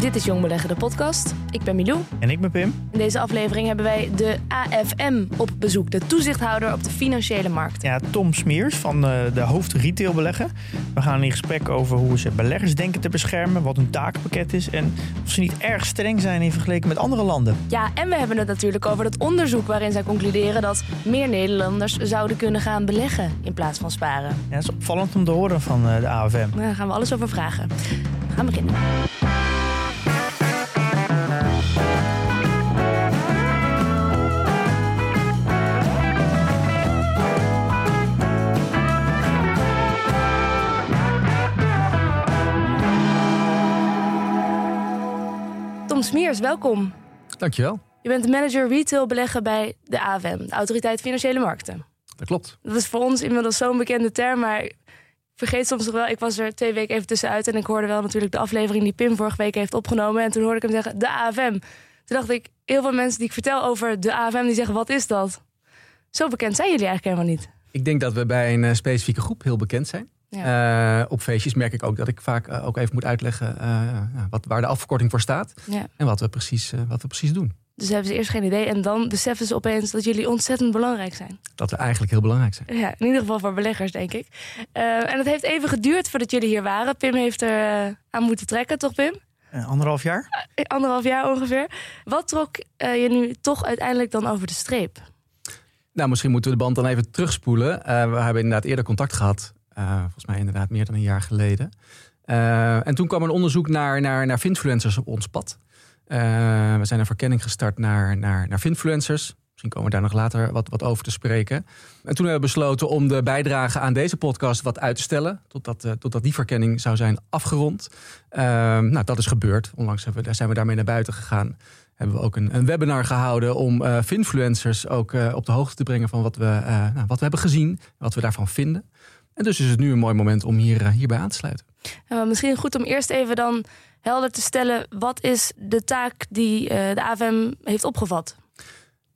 Dit is Jong Beleggen, de podcast. Ik ben Milou. En ik ben Pim. In deze aflevering hebben wij de AFM op bezoek, de toezichthouder op de financiële markt. Ja, Tom Smeers van de, de hoofd retail beleggen. We gaan in gesprek over hoe ze beleggers denken te beschermen, wat hun takenpakket is en of ze niet erg streng zijn in vergelijking met andere landen. Ja, en we hebben het natuurlijk over het onderzoek waarin zij concluderen dat meer Nederlanders zouden kunnen gaan beleggen in plaats van sparen. Ja, dat is opvallend om te horen van eh, de AFM. Daar gaan we alles over vragen. We gaan beginnen. Smeers, welkom. Dankjewel. Je bent manager retail beleggen bij de AFM, de Autoriteit Financiële Markten. Dat klopt. Dat is voor ons inmiddels zo'n bekende term, maar vergeet soms nog wel. Ik was er twee weken even tussenuit en ik hoorde wel natuurlijk de aflevering die Pim vorige week heeft opgenomen. En toen hoorde ik hem zeggen, de AFM. Toen dacht ik, heel veel mensen die ik vertel over de AFM, die zeggen, wat is dat? Zo bekend zijn jullie eigenlijk helemaal niet. Ik denk dat we bij een eh, specifieke groep heel bekend zijn. Ja. Eh, op feestjes merk ik ook dat ik vaak eh, ook even moet uitleggen eh, ja, wat, waar de afkorting voor staat. Ja. En wat we, precies, wat we precies doen. Dus hebben ze eerst geen idee en dan beseffen ze opeens dat jullie ontzettend belangrijk zijn. Dat we eigenlijk heel belangrijk zijn. Ja, in ieder geval voor beleggers, denk ik. Eh, en het heeft even geduurd voordat jullie hier waren. Pim heeft er aan moeten trekken, toch Pim? Anderhalf jaar? Anderhalf jaar ongeveer. Wat trok eh, je nu toch uiteindelijk dan over de streep? Nou, misschien moeten we de band dan even terugspoelen. Eh, we hebben inderdaad eerder contact gehad. Eh, volgens mij inderdaad meer dan een jaar geleden. Eh, en toen kwam een onderzoek naar, naar, naar finfluencers op ons pad. Eh, we zijn een verkenning gestart naar, naar, naar finfluencers. Misschien komen we daar nog later wat, wat over te spreken. En toen hebben we besloten om de bijdrage aan deze podcast wat uit te stellen. Totdat, eh, totdat die verkenning zou zijn afgerond. Nou, dat is gebeurd. Onlangs hebben we, zijn we daarmee naar buiten gegaan. Hebben we ook een, een webinar gehouden om eh finfluencers ook op de hoogte te brengen van wat we, nou, wat we hebben gezien. Wat we daarvan vinden. En dus is het nu een mooi moment om hier, eh, hierbij aan te sluiten. Misschien goed om eerst even dan helder te stellen... wat is de taak die eh, de AFM heeft opgevat?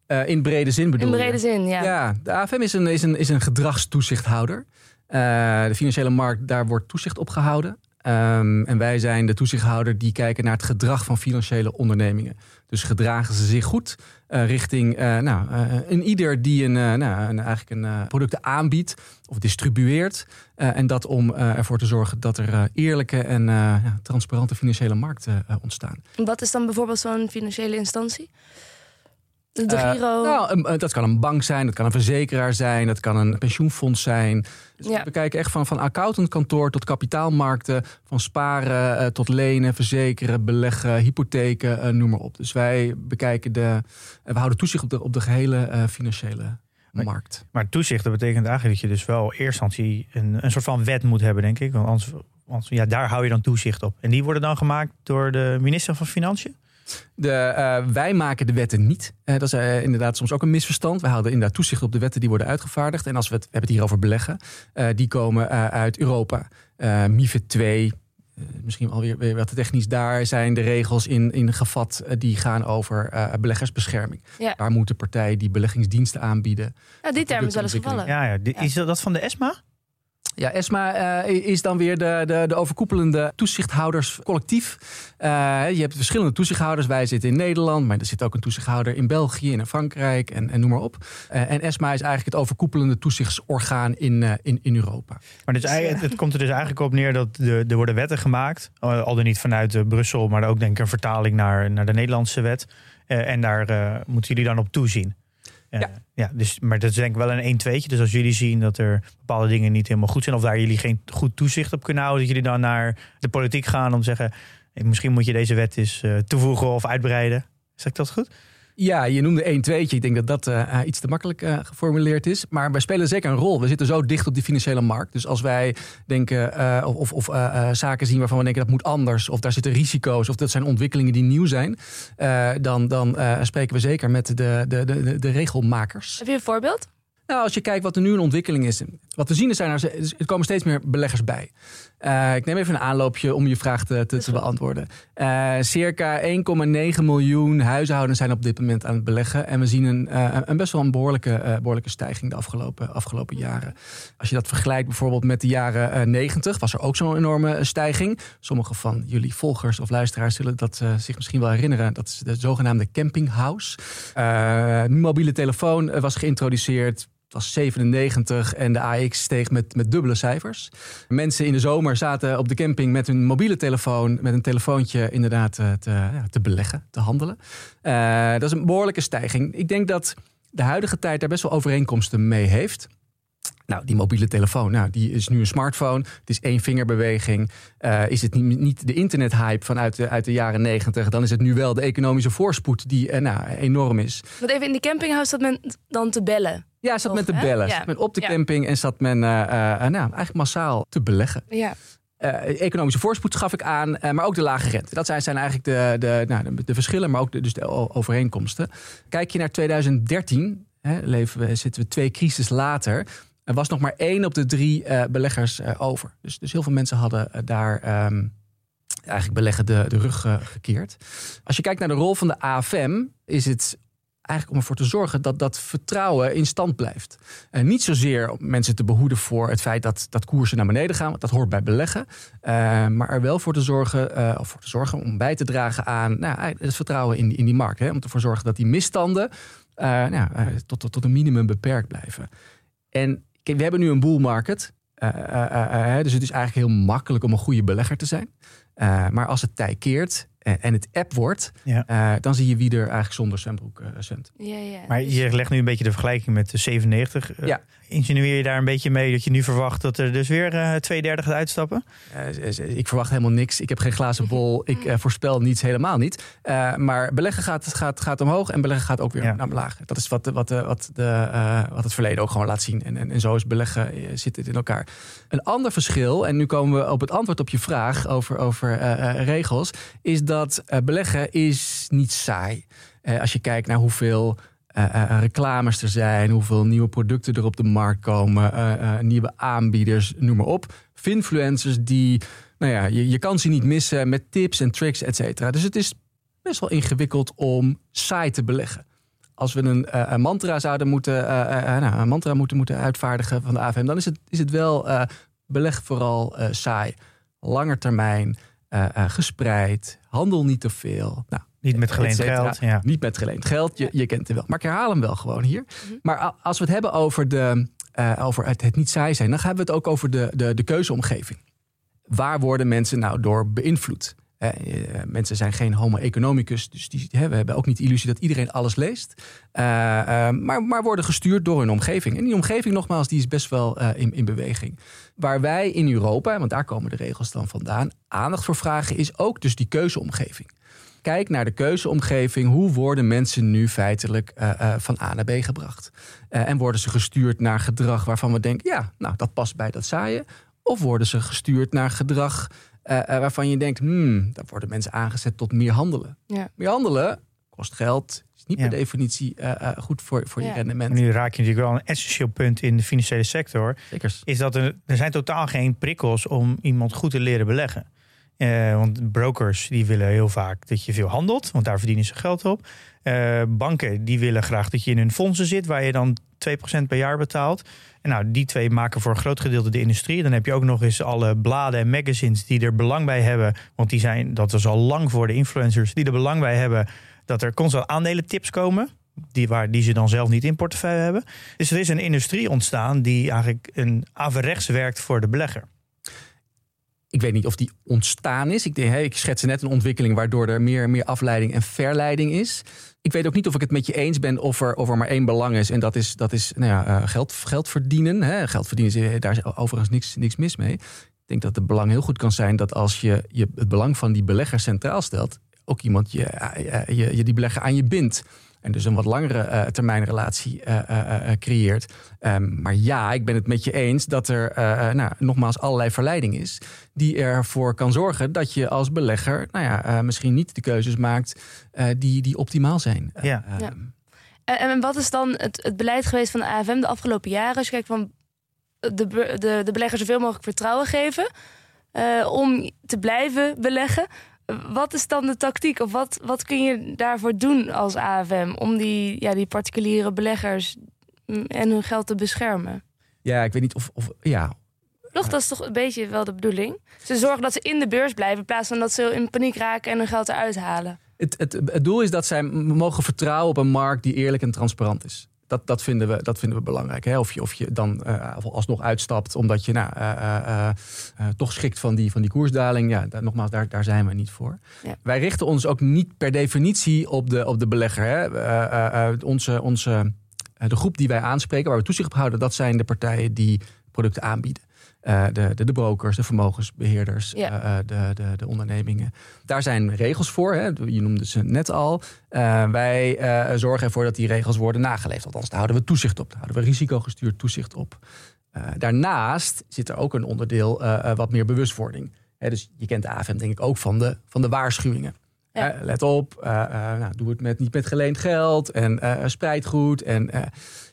Eh, in brede zin bedoel In je? brede zin, ja. Ja, de AFM is een, is een, is een gedragstoezichthouder. Eh, de financiële markt, daar wordt toezicht op gehouden. Ehm, en wij zijn de toezichthouder die kijken naar het gedrag van financiële ondernemingen. Dus gedragen ze zich goed eh, richting eh, nou, eh, een ieder die een, nou, een, eigenlijk een producten aanbiedt of distribueert. En dat om ervoor te zorgen dat er eerlijke en transparante financiële markten ontstaan. Wat is dan bijvoorbeeld zo'n financiële instantie? De, Eh, Giro? nou, een- eh, dat kan een bank zijn, dat kan een verzekeraar zijn, dat kan een pensioenfonds zijn. Dus Ja. We kijken echt van, van accountantkantoor tot kapitaalmarkten, van sparen eh, tot lenen, verzekeren, beleggen, hypotheken, eh, noem maar op. Dus wij bekijken de, we houden toezicht op de, op de gehele eh, financiële markt. Maar toezicht, dat betekent eigenlijk dat je dus wel instantie een, een soort van wet moet hebben, denk ik. Want anders, anders, ja, daar hou je dan toezicht op. En die worden dan gemaakt door de minister van Financiën? De, eh, wij maken de wetten niet. Eh, dat is eh, inderdaad soms ook een misverstand. Wij houden inderdaad toezicht op de wetten die worden uitgevaardigd. En als we het, we hebben het hier over beleggen, eh, die komen eh, uit Europa. Eh MIFID 2, eh, misschien alweer weer wat technisch. Daar zijn de regels in, in gevat die gaan over eh, beleggersbescherming. Ja. Daar moeten partijen die beleggingsdiensten aanbieden. Ja, die term is wel eens gevallen. Ja, ja. Is dat dat van de ESMA? Ja, ESMA eh, is dan weer de, de, de overkoepelende toezichthouderscollectief. Eh, je hebt verschillende toezichthouders. Wij zitten in Nederland, maar er zit ook een toezichthouder in België en in Frankrijk en, en noem maar op. Eh, en ESMA is eigenlijk het overkoepelende toezichtsorgaan in, eh, in, in Europa. Maar dus eigenlijk, het, het komt er dus eigenlijk op neer dat de, er worden wetten gemaakt. Al dan niet vanuit Brussel, maar ook denk ik een vertaling naar, naar de Nederlandse wet. Eh, en daar eh, moeten jullie dan op toezien. Eh, Ja. ja dus, maar dat is denk ik wel een 1-2'tje. Dus als jullie zien dat er bepaalde dingen niet helemaal goed zijn... of daar jullie geen goed toezicht op kunnen houden... dat jullie dan naar de politiek gaan om te zeggen... misschien moet je deze wet eens eh, toevoegen of uitbreiden. Zeg ik dat goed? Ja, je noemde 1 tweetje. Ik denk dat dat uh, iets te makkelijk uh, geformuleerd is. Maar wij spelen zeker een rol. We zitten zo dicht op die financiële markt. Dus als wij denken of, of zaken zien waarvan we denken dat moet anders, of daar zitten risico's, of dat zijn ontwikkelingen die nieuw zijn, dan, dan spreken we zeker met de, de, de, de regelmakers. Heb je een voorbeeld? Nou, als je kijkt wat er nu een ontwikkeling is. Wat we zien is, zijn er, er komen steeds meer beleggers bij. Uh, ik neem even een aanloopje om je vraag te, te, te beantwoorden. Uh, circa 1,9 miljoen huishoudens zijn op dit moment aan het beleggen. En we zien een, uh, een best wel een behoorlijke, behoorlijke stijging de afgelopen, afgelopen jaren. Als je dat vergelijkt bijvoorbeeld met de jaren 90, was er ook zo'n enorme stijging. Sommige van jullie volgers of luisteraars zullen dat zich misschien wel herinneren. Dat is de zogenaamde campinghouse. mobiele telefoon was geïntroduceerd was 97 en de AX steeg met, met dubbele cijfers. Mensen in de zomer zaten op de camping met hun mobiele telefoon, met een telefoontje inderdaad eh, te, ja, te beleggen, te handelen. Uh, dat is een behoorlijke stijging. Ik denk dat de huidige tijd daar best wel overeenkomsten mee heeft. Nou, die mobiele telefoon, nou, die is nu een smartphone. Het is één vingerbeweging. Uh, is het niet, niet de internethype vanuit de, uit de jaren negentig... dan is het nu wel de economische voorspoed die nou, enorm is. Want even in die campinghuis zat men dan te bellen? Ja, zat met te bellen. Ja. Zat men op de camping en zat men uh, nou, eigenlijk massaal te beleggen. Ja. economische voorspoed gaf ik aan, maar ook de lage rente. Dat zijn, zijn eigenlijk de, de, nou, de, de verschillen, maar ook de, dus de overeenkomsten. Kijk je naar 2013, hè, leven we, zitten we twee crisis later er was nog maar één op de drie uh, beleggers over. Dus, dus heel veel mensen hadden daar um, eigenlijk beleggen de, de rug gekeerd. Als je kijkt naar de rol van de AFM, is het eigenlijk om ervoor te zorgen dat dat vertrouwen in stand blijft. En niet zozeer om mensen te behoeden voor het feit dat, dat koersen naar beneden gaan, want dat hoort bij beleggen. maar er wel voor te zorgen, of voor te zorgen om bij te dragen aan nou, het vertrouwen in, in die markt. Hè, om ervoor te zorgen dat die misstanden nou, tot, tot, tot een minimum beperkt blijven. En we hebben nu een bull market. Dus het is eigenlijk heel makkelijk om een goede belegger te zijn. maar als het tij keert en het app wordt, ja. dan zie je wie er eigenlijk zonder zwembroek zendt. Ja, ja. Maar je legt nu een beetje de vergelijking met de 97. Ja. Insinueer je daar een beetje mee dat je nu verwacht dat er dus weer uh, twee derde gaat uitstappen? Uh, ik verwacht helemaal niks. Ik heb geen glazen bol. Ik uh, voorspel niets, helemaal niet. maar beleggen gaat, gaat, gaat omhoog en beleggen gaat ook weer ja. naar omlaag. Dat is wat, wat, wat, de, wat het verleden ook gewoon laat zien. En, en, en zo is beleggen, zit het in elkaar. Een ander verschil, en nu komen we op het antwoord op je vraag over, over regels, is dat beleggen is niet saai. als je kijkt naar hoeveel uh, reclames er zijn, hoeveel nieuwe producten er op de markt komen, nieuwe aanbieders, noem maar op. Finfluencers die, nou ja, je, je kan ze niet missen met tips en tricks, et cetera. Dus het is best wel ingewikkeld om saai te beleggen. Als we een, mantra zouden moeten, nou, een mantra moeten, moeten uitvaardigen van de AFM, dan is het, is het wel beleg vooral saai. Langer termijn, gespreid, handel niet te veel. Nou, niet met geleend geld. Ja. Niet met geleend geld, je, je kent het wel. Maar ik herhaal hem wel gewoon hier. Mhm. Maar als we het hebben over, de, uh, over het, het, niet saai zijn, dan hebben we het ook over de, de, de keuzeomgeving. Waar worden mensen nou door beïnvloed? Uh, mensen zijn geen homo economicus, dus die, we hebben ook niet de illusie dat iedereen alles leest. maar, maar worden gestuurd door hun omgeving. En die omgeving, nogmaals, die is best wel in, in beweging. Waar wij in Europa, want daar komen de regels dan vandaan, aandacht voor vragen, is ook dus die keuzeomgeving kijk naar de keuzeomgeving. Hoe worden mensen nu feitelijk van A naar B gebracht? En worden ze gestuurd naar gedrag waarvan we denken, ja, nou, dat past bij dat saaien. Of worden ze gestuurd naar gedrag waarvan je denkt, hmm, daar worden mensen aangezet tot meer handelen. Ja. Meer handelen kost geld, is niet ja. per definitie goed voor, voor ja. je rendement. nu raak je natuurlijk wel een essentieel punt in de financiële sector. Is dat er, er zijn totaal geen prikkels om iemand goed te leren beleggen. Uh, want brokers die willen heel vaak dat je veel handelt, want daar verdienen ze geld op. Uh, banken die willen graag dat je in hun fondsen zit, waar je dan 2% per jaar betaalt. En nou, die twee maken voor een groot gedeelte de industrie. Dan heb je ook nog eens alle bladen en magazines die er belang bij hebben. Want die zijn, dat is al lang voor de influencers, die er belang bij hebben dat er constant aandelentips komen. Die, waar, die ze dan zelf niet in portefeuille hebben. Dus er is een industrie ontstaan die eigenlijk een averechts werkt voor de belegger. Ik weet niet of die ontstaan is. Ik, hey, ik schets net een ontwikkeling waardoor er meer, meer afleiding en verleiding is. Ik weet ook niet of ik het met je eens ben of er, of er maar één belang is. En dat is, dat is nou ja, uh, geld, geld verdienen. Hè. Geld verdienen, daar is overigens niks, niks mis mee. Ik denk dat het belang heel goed kan zijn dat als je, je het belang van die belegger centraal stelt, ook iemand je, je, je die belegger aan je bindt. En dus een wat langere uh, termijn relatie creëert. Um, maar ja, ik ben het met je eens dat er nou, nogmaals allerlei verleiding is. Die ervoor kan zorgen dat je als belegger nou ja, misschien niet de keuzes maakt die, die optimaal zijn. Ja. ja. En, wat is dan het, het beleid geweest van de AFM de afgelopen jaren? Als je kijkt van de, de, de beleggers zoveel mogelijk vertrouwen geven om te blijven beleggen. Wat is dan de tactiek? Of wat, wat kun je daarvoor doen als AFM om die, ja, die particuliere beleggers en hun geld te beschermen? Ja, ik weet niet of. of ja. Toch, dat is toch een beetje wel de bedoeling. Ze zorgen dat ze in de beurs blijven in plaats van dat ze in paniek raken en hun geld eruit halen. Het, het, het doel is dat zij mogen vertrouwen op een markt die eerlijk en transparant is dat, dat, vinden we, dat vinden we belangrijk. Hè? Of, je, of je dan uh, alsnog uitstapt omdat je nou, uh, toch schikt van die, van die koersdaling. Ja, daar, nogmaals, daar, daar zijn we niet voor. Wij richten ons ook niet per definitie op de, op de belegger. Hè? onze, onze, de groep die wij aanspreken, waar we toezicht op houden, dat zijn de partijen die producten aanbieden. Uh, de, de, de, brokers, de vermogensbeheerders, uh, de, de, de, ondernemingen. Daar zijn regels voor. Hè. Je noemde ze net al. Uh, wij zorgen ervoor dat die regels worden nageleefd. Althans, daar houden we toezicht op. Daar houden we risicogestuurd toezicht op. daarnaast zit er ook een onderdeel wat meer bewustwording. Hè, dus je kent de AFM denk ik ook van de, van de waarschuwingen. Ja. let op, nou, doe het met, niet met geleend geld en spreid goed. En,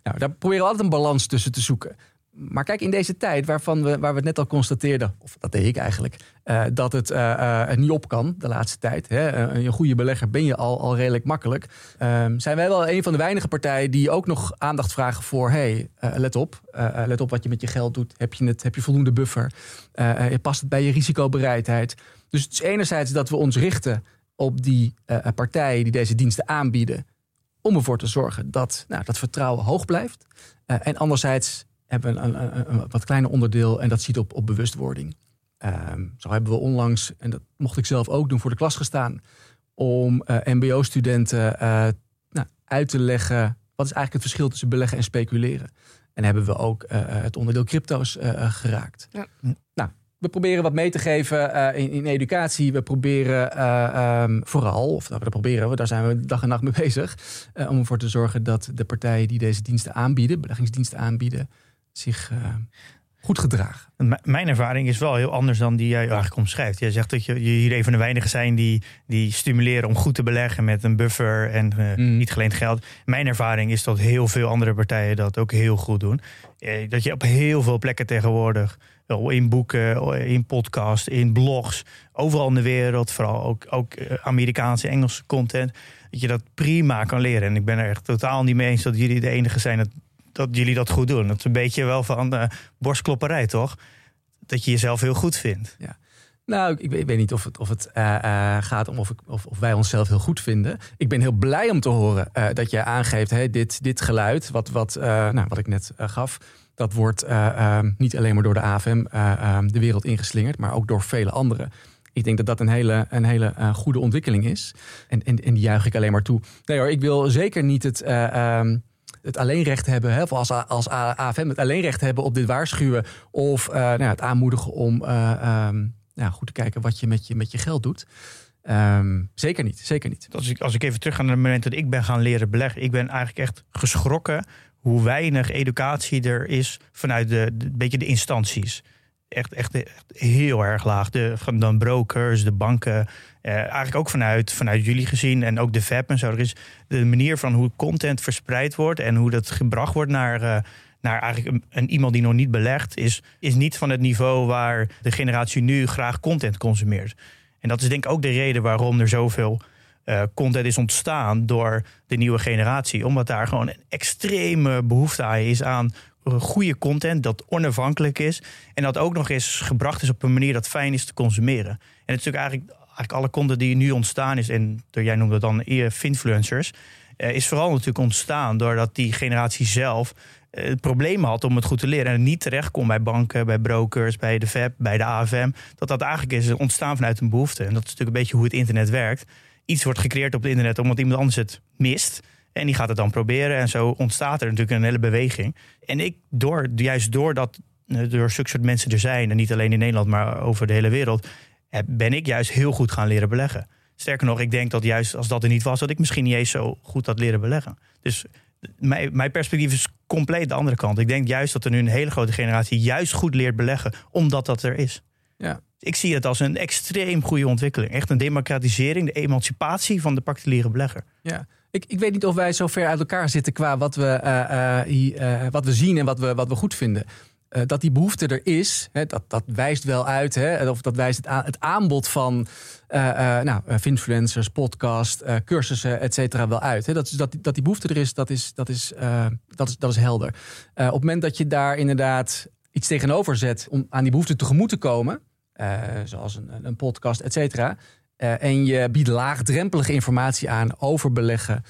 nou, daar proberen we altijd een balans tussen te zoeken. Maar kijk, in deze tijd waarvan we, waar we het net al constateerden, of dat deed ik eigenlijk, uh, dat het uh, niet op kan de laatste tijd. Hè, een goede belegger ben je al, al redelijk makkelijk. Ehm, zijn wij wel een van de weinige partijen die ook nog aandacht vragen voor: hey, let op, let op wat je met je geld doet. Heb je, het, heb je voldoende buffer? past het bij je risicobereidheid? Dus het is enerzijds dat we ons richten op die partijen die deze diensten aanbieden, om ervoor te zorgen dat nou, dat vertrouwen hoog blijft. en anderzijds hebben we een, een, een, wat kleiner onderdeel en dat ziet op, op bewustwording. Ehm, zo hebben we onlangs, en dat mocht ik zelf ook doen, voor de klas gestaan om uh, MBO-studenten uh, nou, uit te leggen wat is eigenlijk het verschil tussen beleggen en speculeren. En hebben we ook uh, het onderdeel crypto's geraakt. Ja. Nou, we proberen wat mee te geven in, in, educatie. We proberen um, vooral, of nou, dat proberen we, daar zijn we dag en nacht mee bezig, om ervoor te zorgen dat de partijen die deze diensten aanbieden, beleggingsdiensten aanbieden, zich uh, goed gedragen. mijn ervaring is wel heel anders dan die jij eigenlijk omschrijft. Jij zegt dat je, hier een van de weinigen zijn die, die stimuleren om goed te beleggen met een buffer en uh, mm. niet geleend geld. Mijn ervaring is dat heel veel andere partijen dat ook heel goed doen. Eh, dat je op heel veel plekken tegenwoordig, in boeken, in podcasts, in blogs, overal in de wereld, vooral ook, ook Amerikaanse, Engelse content, dat je dat prima kan leren. En ik ben er echt totaal niet mee eens dat jullie de enige zijn dat dat jullie dat goed doen. Dat is een beetje wel van uh, borstklopperij, toch? Dat je jezelf heel goed vindt. Ja. Nou, ik, ik weet niet of het, of het uh, uh, gaat om of, ik, of, of, wij onszelf heel goed vinden. Ik ben heel blij om te horen dat je aangeeft, hey, dit, dit geluid, wat, wat, nou, wat ik net gaf, dat wordt ehm, niet alleen maar door de AFM ehm, de wereld ingeslingerd, maar ook door vele anderen. Ik denk dat dat een hele, een hele goede ontwikkeling is. En, en, en die juich ik alleen maar toe. Nee hoor, ik wil zeker niet het. Ehm, het alleenrecht hebben, of als, als AFM het alleenrecht hebben op dit waarschuwen of uh, nou, het aanmoedigen om um, ja, goed te kijken wat je met je, met je geld doet. Um, zeker niet, zeker niet. Als ik, als ik even terug ga naar het moment dat ik ben gaan leren beleggen, ik ben eigenlijk echt geschrokken hoe weinig educatie er is vanuit de, beetje de instanties echt, echt, echt heel erg laag. De, dan brokers, de banken. Eh, eigenlijk ook vanuit, vanuit jullie gezien en ook de VEP en zo. Er is de manier van hoe content verspreid wordt en hoe dat gebracht wordt naar. Uh, naar eigenlijk een, iemand die nog niet belegt, is, is niet van het niveau waar de generatie nu graag content consumeert. En dat is denk ik ook de reden waarom er zoveel uh, content is ontstaan door de nieuwe generatie. Omdat daar gewoon een extreme behoefte aan is aan goede content dat onafhankelijk is. En dat ook nog eens gebracht is op een manier dat fijn is te consumeren. En het is natuurlijk eigenlijk, alle content die nu ontstaan is, en jij noemde dat dan influencers, uh, is vooral natuurlijk ontstaan doordat die generatie zelf uh, problemen had om het goed te leren. En het niet terecht kon bij banken, bij brokers, bij de VEP, bij de AFM. Dat dat eigenlijk is ontstaan vanuit een behoefte. En dat is natuurlijk een beetje hoe het internet werkt. Iets wordt gecreëerd op het internet omdat iemand anders het mist. En die gaat het dan proberen. En zo ontstaat er natuurlijk een hele beweging. En ik, door, juist doordat er eh, zulke soort mensen er zijn, en niet alleen in Nederland, maar over de hele wereld, ben ik juist heel goed gaan leren beleggen. Sterker nog, ik denk dat juist als dat er niet was, dat ik misschien niet eens zo goed had leren beleggen. Dus mijn, mijn perspectief is compleet de andere kant. Ik denk juist dat er nu een hele grote generatie juist goed leert beleggen, omdat dat er is. Ja. Ik zie het als een extreem goede ontwikkeling. Echt een democratisering, de emancipatie van de particuliere belegger. Ja. Ik, ik weet niet of wij zo ver uit elkaar zitten qua wat we, eh, eh, eh, wat we zien en wat we, wat we goed vinden. Eh, dat die behoefte er is, hè, dat, dat wijst wel uit. Hè, of dat wijst het, aan, het aanbod van eh, nou, influencers, podcast, cursussen, et cetera, wel uit. Hè. Dat, dat, die- dat die behoefte er is, dat is, dat is, dat is, dat is helder. Op het moment dat je daar inderdaad iets tegenover zet om aan die behoefte tegemoet te komen, zoals een, een podcast, et cetera. en je biedt laagdrempelige informatie aan over beleggen,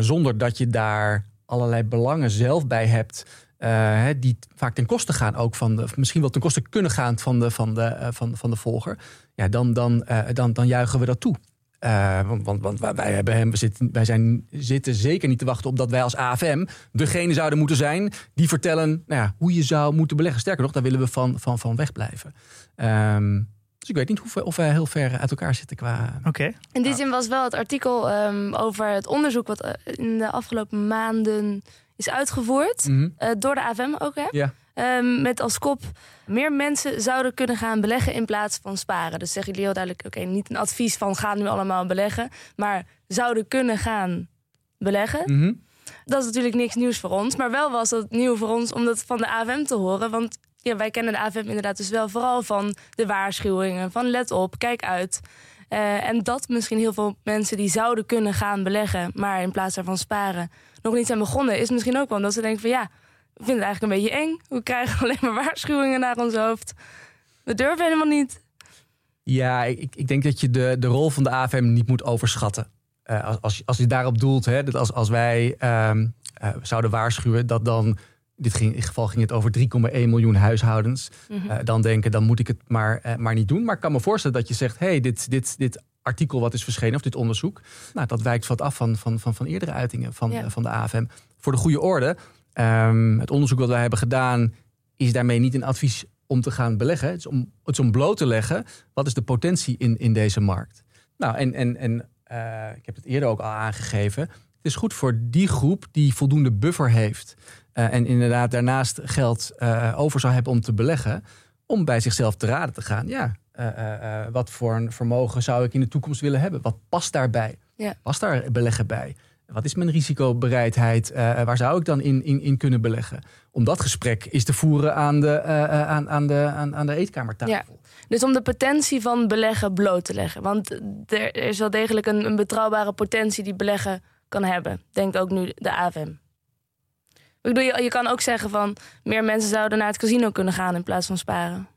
zonder dat je daar allerlei belangen zelf bij hebt. Eh, hè, die vaak ten koste gaan ook van de, of misschien wel ten koste kunnen gaan van de, van de, eh, van, van de volger. Ja, dan, dan, eh, dan, dan juichen we dat toe. Eh, want, want, want wij, hebben hem, we zitten, wij zijn, zitten zeker niet te wachten op dat wij als AFM degene zouden moeten zijn die vertellen nou ja, hoe je zou moeten beleggen. Sterker nog, daar willen we van, van, van wegblijven. Ehm, dus ik weet niet hoe, of wij heel ver uit elkaar zitten qua. Oké. In die zin was wel het artikel ehm, over het onderzoek wat in de afgelopen maanden is uitgevoerd. Mhm. eh, door de AFM ook, hè? Ja. Ehm, met als kop, meer mensen zouden kunnen gaan beleggen in plaats van sparen. Dus zeggen jullie heel duidelijk, oké, niet een advies van ga nu allemaal beleggen. Maar zouden kunnen gaan beleggen. Mhm. Dat is natuurlijk niks nieuws voor ons. Maar wel was dat nieuw voor ons om dat van de AFM te horen. Want ja, wij kennen de AFM inderdaad dus wel vooral van de waarschuwingen. Van let op, kijk uit. Eh, en dat misschien heel veel mensen die zouden kunnen gaan beleggen... maar in plaats daarvan sparen, nog niet zijn begonnen... is misschien ook wel omdat ze denken van ja, we vinden het eigenlijk een beetje eng. We krijgen alleen maar waarschuwingen naar ons hoofd. We durven helemaal niet. Ja, ik, ik denk dat je de, de rol van de AFM niet moet overschatten. Eh, als, als, je- als je daarop doelt, hè, dat als, als wij ehm, eh, zouden waarschuwen dat dan. Dit ging, in dit geval ging het over 3,1 miljoen huishoudens. eh, dan denken, dan moet ik het maar, maar niet doen. Maar ik kan me voorstellen dat je zegt: hey, dit, dit, dit artikel wat is verschenen, of dit onderzoek, nou, dat wijkt wat af van, van, van, van eerdere uitingen van, Ja. eh, van de AFM. Voor de goede orde, ehm, het onderzoek wat wij hebben gedaan, is daarmee niet een advies om te gaan beleggen. Het is om, het is om bloot te leggen wat is de potentie in, in deze markt. Nou, en, en, en eh, ik heb het eerder ook al aangegeven. Het is goed voor die groep die voldoende buffer heeft. eh, en inderdaad daarnaast geld over zou hebben om te beleggen. Om bij zichzelf te raden te gaan. Ja, eh, eh, eh, wat voor een vermogen zou ik in de toekomst willen hebben? Wat past daarbij? Ja. Past daar beleggen bij? Wat is mijn risicobereidheid? Waar zou ik dan in, in, in kunnen beleggen? Om dat gesprek is te voeren aan de, aan, aan de, aan, aan de eetkamertafel. Ja. Dus om de potentie van beleggen bloot te leggen. Want er is wel degelijk een, een betrouwbare potentie die beleggen kan hebben. Denkt ook nu de AFM. Ik bedoel, je, je kan ook zeggen van meer mensen zouden naar het casino kunnen gaan in plaats van sparen.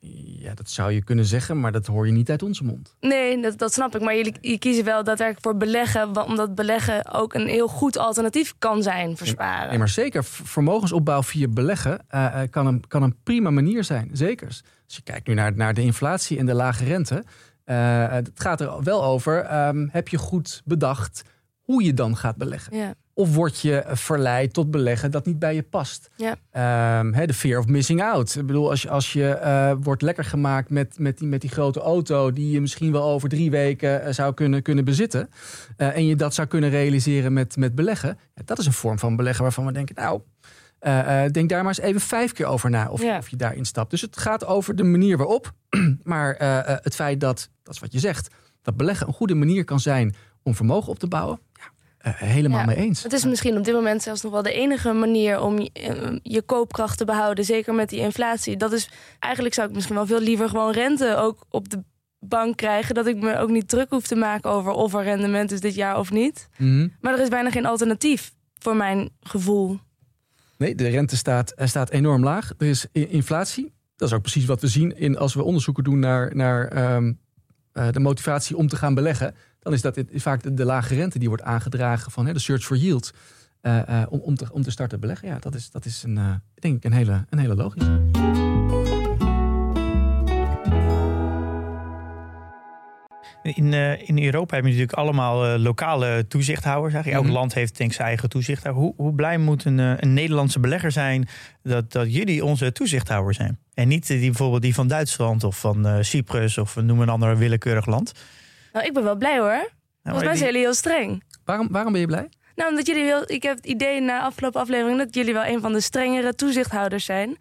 Ja, dat zou je kunnen zeggen, maar dat hoor je niet uit onze mond. Nee, dat, dat snap ik. Maar jullie je kiezen wel daadwerkelijk voor beleggen. Omdat beleggen ook een heel goed alternatief kan zijn voor sparen. Nee, maar zeker vermogensopbouw via beleggen eh, eh, kan, een, kan een prima manier zijn. Zeker. Als je kijkt nu naar, naar de inflatie en de lage rente. eh, het gaat er wel over, ehm, heb je goed bedacht hoe je dan gaat beleggen? Ja. Of word je verleid tot beleggen dat niet bij je past? Ja. Ehm, de fear of missing out. Ik bedoel, als je, als je eh, wordt lekker gemaakt met, met, die, met die grote auto... die je misschien wel over drie weken eh, zou kunnen, kunnen bezitten... eh, en je dat zou kunnen realiseren met, met beleggen... Ja, dat is een vorm van beleggen waarvan we denken... nou, eh, eh, denk daar maar eens even vijf keer over na of, of je daarin stapt. Dus het gaat over de manier waarop. maar eh, eh, het feit dat, dat is wat je zegt... dat beleggen een goede manier kan zijn om vermogen op te bouwen... Eh, helemaal Ja. mee eens. Het is misschien op dit moment zelfs nog wel de enige manier om je, eh, je koopkracht te behouden. Zeker met die inflatie. Dat is eigenlijk zou ik misschien wel veel liever gewoon rente ook op de bank krijgen. Dat ik me ook niet druk hoef te maken over of er rendement is dit jaar of niet. Mhm. Maar er is bijna geen alternatief voor mijn gevoel. Nee, de rente staat, eh, staat enorm laag. Er is inflatie. Dat is ook precies wat we zien in, als we onderzoeken doen naar, naar ehm, eh, de motivatie om te gaan beleggen. Dan is dat het- vaak de, de lage rente die wordt aangedragen van hè, de search for yield. eh, eh, om, om, te, om te starten beleggen. Ja, dat is, dat is een, eh, denk ik een hele, een hele logische. In, in Europa heb je natuurlijk allemaal lokale toezichthouders. Eigenlijk. Elk Mhm. land heeft denk ik zijn eigen toezichthouder. Hoe, hoe blij moet een, een Nederlandse belegger zijn dat, dat jullie onze toezichthouder zijn? En niet die, bijvoorbeeld die van Duitsland of van Cyprus of noem een ander willekeurig land. Nou, ik ben wel blij hoor. Nou, Volgens mij zijn die- jullie heel streng. Waarom, waarom ben je blij? Nou, omdat jullie wel. Ik heb het idee na afgelopen aflevering dat jullie wel een van de strengere toezichthouders zijn.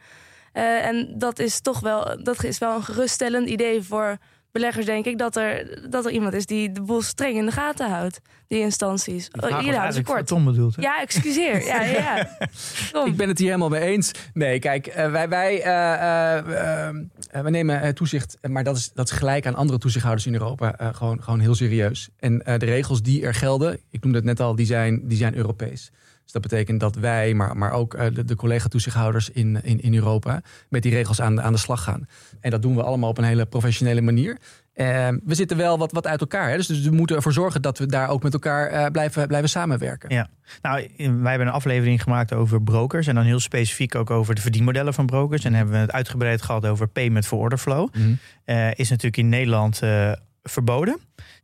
Eh, en dat is toch wel, dat is wel een geruststellend idee voor beleggers, denk ik, dat er, dat er iemand is die de boel streng in de gaten houdt. Die instanties. Oh, houden ze kort. Tom bedoeld. hè? Ja, excuseer. Ja, ja. Ik ben het hier helemaal mee eens. Nee, kijk, eh, wij, wij, eh, eh, eh, eh, wij nemen toezicht, maar dat is, dat is gelijk aan andere toezichthouders in Europa, eh, gewoon, gewoon heel serieus. En eh, de regels die er gelden, ik noemde het net al, die zijn, die zijn Europees. Dus dat betekent dat wij, maar, maar ook eh, de, de collega-toezichthouders in, in, in Europa, met die regels aan, de- aan de slag gaan. En dat doen we allemaal op een hele professionele manier. Eh, we zitten wel wat, wat uit elkaar. Hè? Dus, dus we moeten ervoor zorgen dat we daar ook met elkaar eh, blijven, blijven samenwerken. Ja. Nou, wij hebben een aflevering gemaakt over brokers. En dan heel specifiek ook over de verdienmodellen van brokers. En hebben we het uitgebreid gehad over payment for order flow. Mhm. Is natuurlijk in Nederland verboden.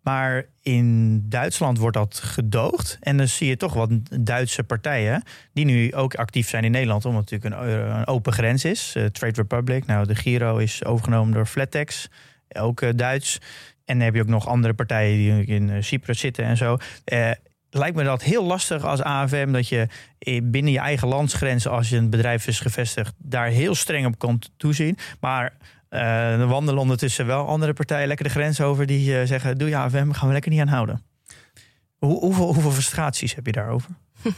Maar in Duitsland wordt dat gedoogd. En dan zie je toch wat Duitse partijen die nu ook actief zijn in Nederland. Omdat het natuurlijk een, eh, open grens is. Eh, Trade Republic, nou de Giro is overgenomen door Flatex. Ook eh, Duits. En dan heb je ook nog andere partijen die in Cyprus zitten en zo. Lijkt me dat heel lastig als AFM dat je binnen je eigen landsgrenzen, als je een bedrijf is gevestigd, daar heel streng op komt toezien. Maar eh er wandelen ondertussen wel andere partijen lekker de grens over die eh, zeggen: Doe je AFM, gaan we lekker niet aan houden. Hoe, hoeveel, frustraties heb je daarover?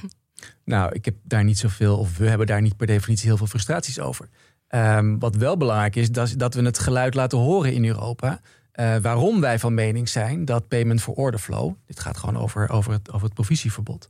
Nou, ik heb daar niet zoveel, of we hebben daar niet per definitie heel veel frustraties over. Ehm, wat wel belangrijk is, dat, dat we het geluid laten horen in Europa. eh, waarom wij van mening zijn dat payment for order flow, dit gaat gewoon over, over, het, over het provisieverbod,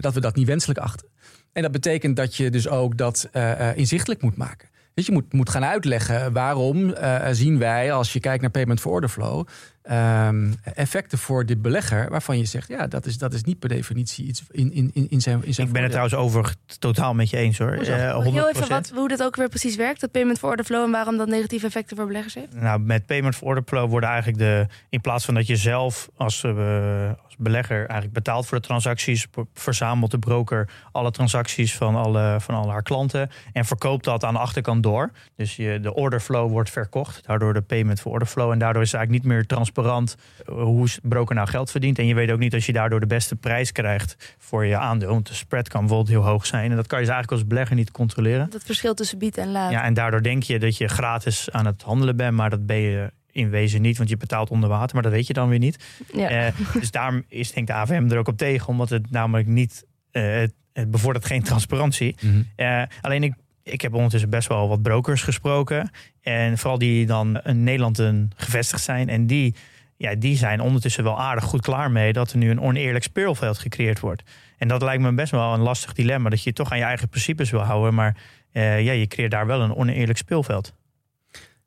dat we dat niet wenselijk achten. En dat betekent dat je dus ook dat inzichtelijk moet maken. Dus je moet, moet gaan uitleggen waarom eh, zien wij, als je kijkt naar payment for order flow, ehm, effecten voor de belegger waarvan je zegt, ja, dat is, dat is niet per definitie iets in, in, in in zijn, in zijn Ik ben het trouwens over totaal met je eens hoor. Hoezo? Eh, Mag ik heel even 100%. wat, hoe dat ook weer precies werkt, dat payment for order flow en waarom dat negatieve effecten voor beleggers heeft? Nou, met payment for order flow worden eigenlijk de. In plaats van dat je zelf als, eh, als belegger eigenlijk betaalt voor de transacties, verzamelt de broker alle transacties van alle, van al haar klanten en verkoopt dat aan de achterkant door. Dus je, de order flow wordt verkocht, daardoor de payment for order flow. En daardoor is het eigenlijk niet meer transparant eh, hoe broker nou geld verdient. En je weet ook niet als je daardoor de beste prijs krijgt voor je aandeel. Want de spread kan bijvoorbeeld heel hoog zijn. En dat kan je dus eigenlijk als belegger niet controleren. Dat verschil tussen bied en laat. Ja, en daardoor denk je dat je gratis aan het handelen bent, maar dat ben je in wezen niet, want je betaalt onder water, maar dat weet je dan weer niet. Ja. Eh, dus daarom is denk ik de AVM er ook op tegen, omdat het namelijk niet, eh, het, bevordert geen transparantie. Mhm. Eh, alleen ik, ik heb ondertussen best wel wat brokers gesproken. En vooral die dan in Nederland gevestigd zijn. En die, ja, die zijn ondertussen wel aardig goed klaar mee dat er nu een oneerlijk speelveld gecreëerd wordt. En dat lijkt me best wel een lastig dilemma. Dat je toch aan je eigen principes wil houden. Maar eh, ja, je creëert daar wel een oneerlijk speelveld.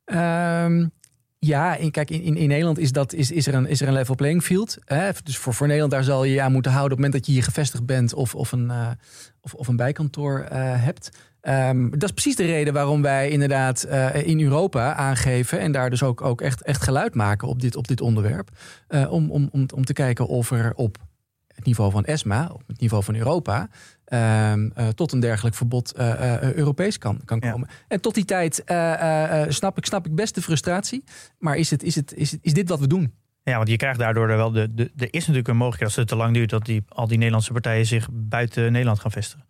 Ehm, ja, en kijk, in, in, in Nederland is, dat, is, is, er een, is er een level playing field. Hè? Dus voor, voor Nederland daar zal je je aan moeten houden op het moment dat je hier gevestigd bent of, of, een, eh, of, of een bijkantoor eh, hebt. Ehm, dat is precies de reden waarom wij inderdaad eh, in Europa aangeven en daar dus ook, ook echt, echt geluid maken op dit, op dit onderwerp. Eh, om, om, om, om te kijken of er op het niveau van ESMA, op het niveau van Europa, ehm, eh, tot een dergelijk verbod Europees kan, kan Ja. komen. En tot die tijd snap, ik, snap ik best de frustratie. Maar is, het, is, het, is, het, is dit wat we doen? Ja, want je krijgt daardoor wel de, de. Er is natuurlijk een mogelijkheid als het te lang duurt dat die, al die Nederlandse partijen zich buiten Nederland gaan vestigen.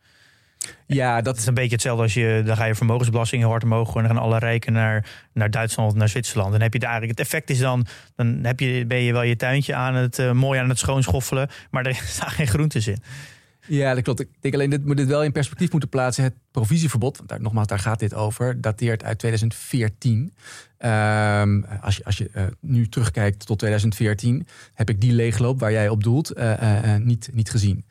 Ja, Dat dat is een beetje hetzelfde als je. Dan ga je vermogensbelasting heel hard omhoog. En dan gaan alle rijken naar, naar Duitsland naar Zwitserland. Dan heb je eigenlijk. Het effect is dan. Dan heb je, ben je wel je tuintje aan het eh, mooi aan het schoonschoffelen. Maar er staan geen groentes in. Ja, dat klopt. Ik denk alleen, dit moet dit wel in perspectief moeten plaatsen. Het provisieverbod, want daar, nogmaals, daar gaat dit over, dateert uit 2014. Ehm, als je, als je eh, nu terugkijkt tot 2014, heb ik die leegloop waar jij op doelt eh, niet, niet gezien.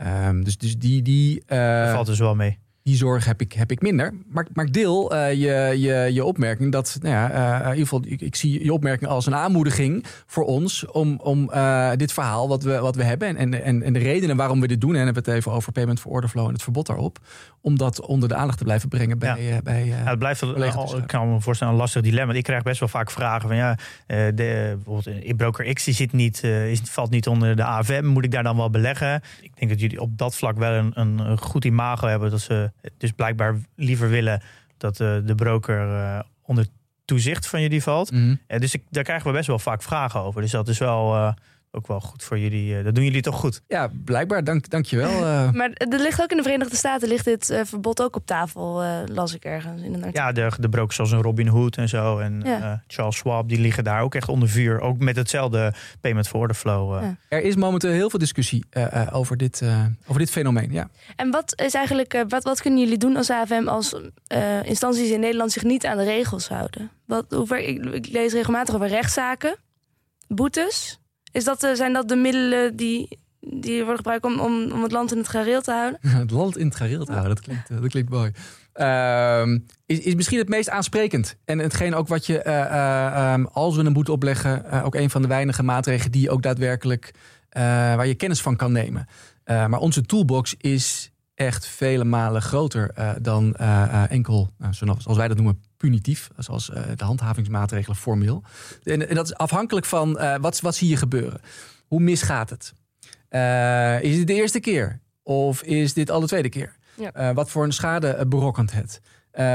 Ehm, dus, dus die, die, Dat valt dus wel mee. Die zorg heb ik, heb ik minder. Maar, maar ik deel eh, je, je, je opmerking dat, nou ja, eh, in ieder geval, ik, ik zie je opmerking als een aanmoediging voor ons om, om eh, dit verhaal wat we, wat we hebben en, en, en, de redenen waarom we dit doen, en hebben we het even over payment for order flow en het verbod daarop, om dat onder de aandacht te blijven brengen bij. eh, bij eh, Ja, het blijft al- ik kan me voorstellen, een lastig dilemma. Ik krijg best wel vaak vragen van ja, eh, de, bijvoorbeeld broker X die zit niet, eh, is, valt niet onder de AFM. Moet ik daar dan wel beleggen? Ik denk dat jullie op dat vlak wel een, een goed imago hebben. Dat ze dus blijkbaar liever willen dat eh, de broker eh, toezicht van jullie valt. Eh, dus ik, daar krijgen we best wel vaak vragen over. Dus dat is wel ook wel goed voor jullie. eh, dat doen jullie toch goed? Ja, blijkbaar. Dank, dank je wel. eh. Maar er ligt ook in de Verenigde Staten ligt dit eh, verbod ook op tafel, eh, las ik ergens in een artikel. Ja, de, de brokers zoals een Robin Hood en zo. En Ja. eh, Charles Schwab, die liggen daar ook echt onder vuur. Ook met hetzelfde payment for order flow. eh. Ja. Er is momenteel heel veel discussie eh, eh, over, dit, eh, over dit fenomeen. Ja. En wat is eigenlijk, eh, wat, wat kunnen jullie doen als AFM als eh, instanties in Nederland zich niet aan de regels houden? Wat, hoe ver, ik, ik lees regelmatig over rechtszaken, boetes. Is dat, eh, zijn dat de middelen die, die worden gebruikt om, om, om het land in het gareel te houden? Het land in het gareel te houden, dat klinkt, eh, dat klinkt mooi. Ehm, is, is misschien het meest aansprekend. En hetgeen ook wat je, eh, eh, ehm, als we een boete opleggen, ook een van de weinige maatregelen die ook daadwerkelijk, waar je kennis van kan nemen. Maar onze toolbox is echt vele malen groter dan enkel, nou, zoals wij dat noemen, punitief. Zoals eh, de handhavingsmaatregelen formeel. En, en dat is afhankelijk van eh, wat, wat zie je gebeuren. Hoe misgaat het? Eh, is het de eerste keer? Of is dit al de tweede keer? Ja. Wat voor een schade berokkent het?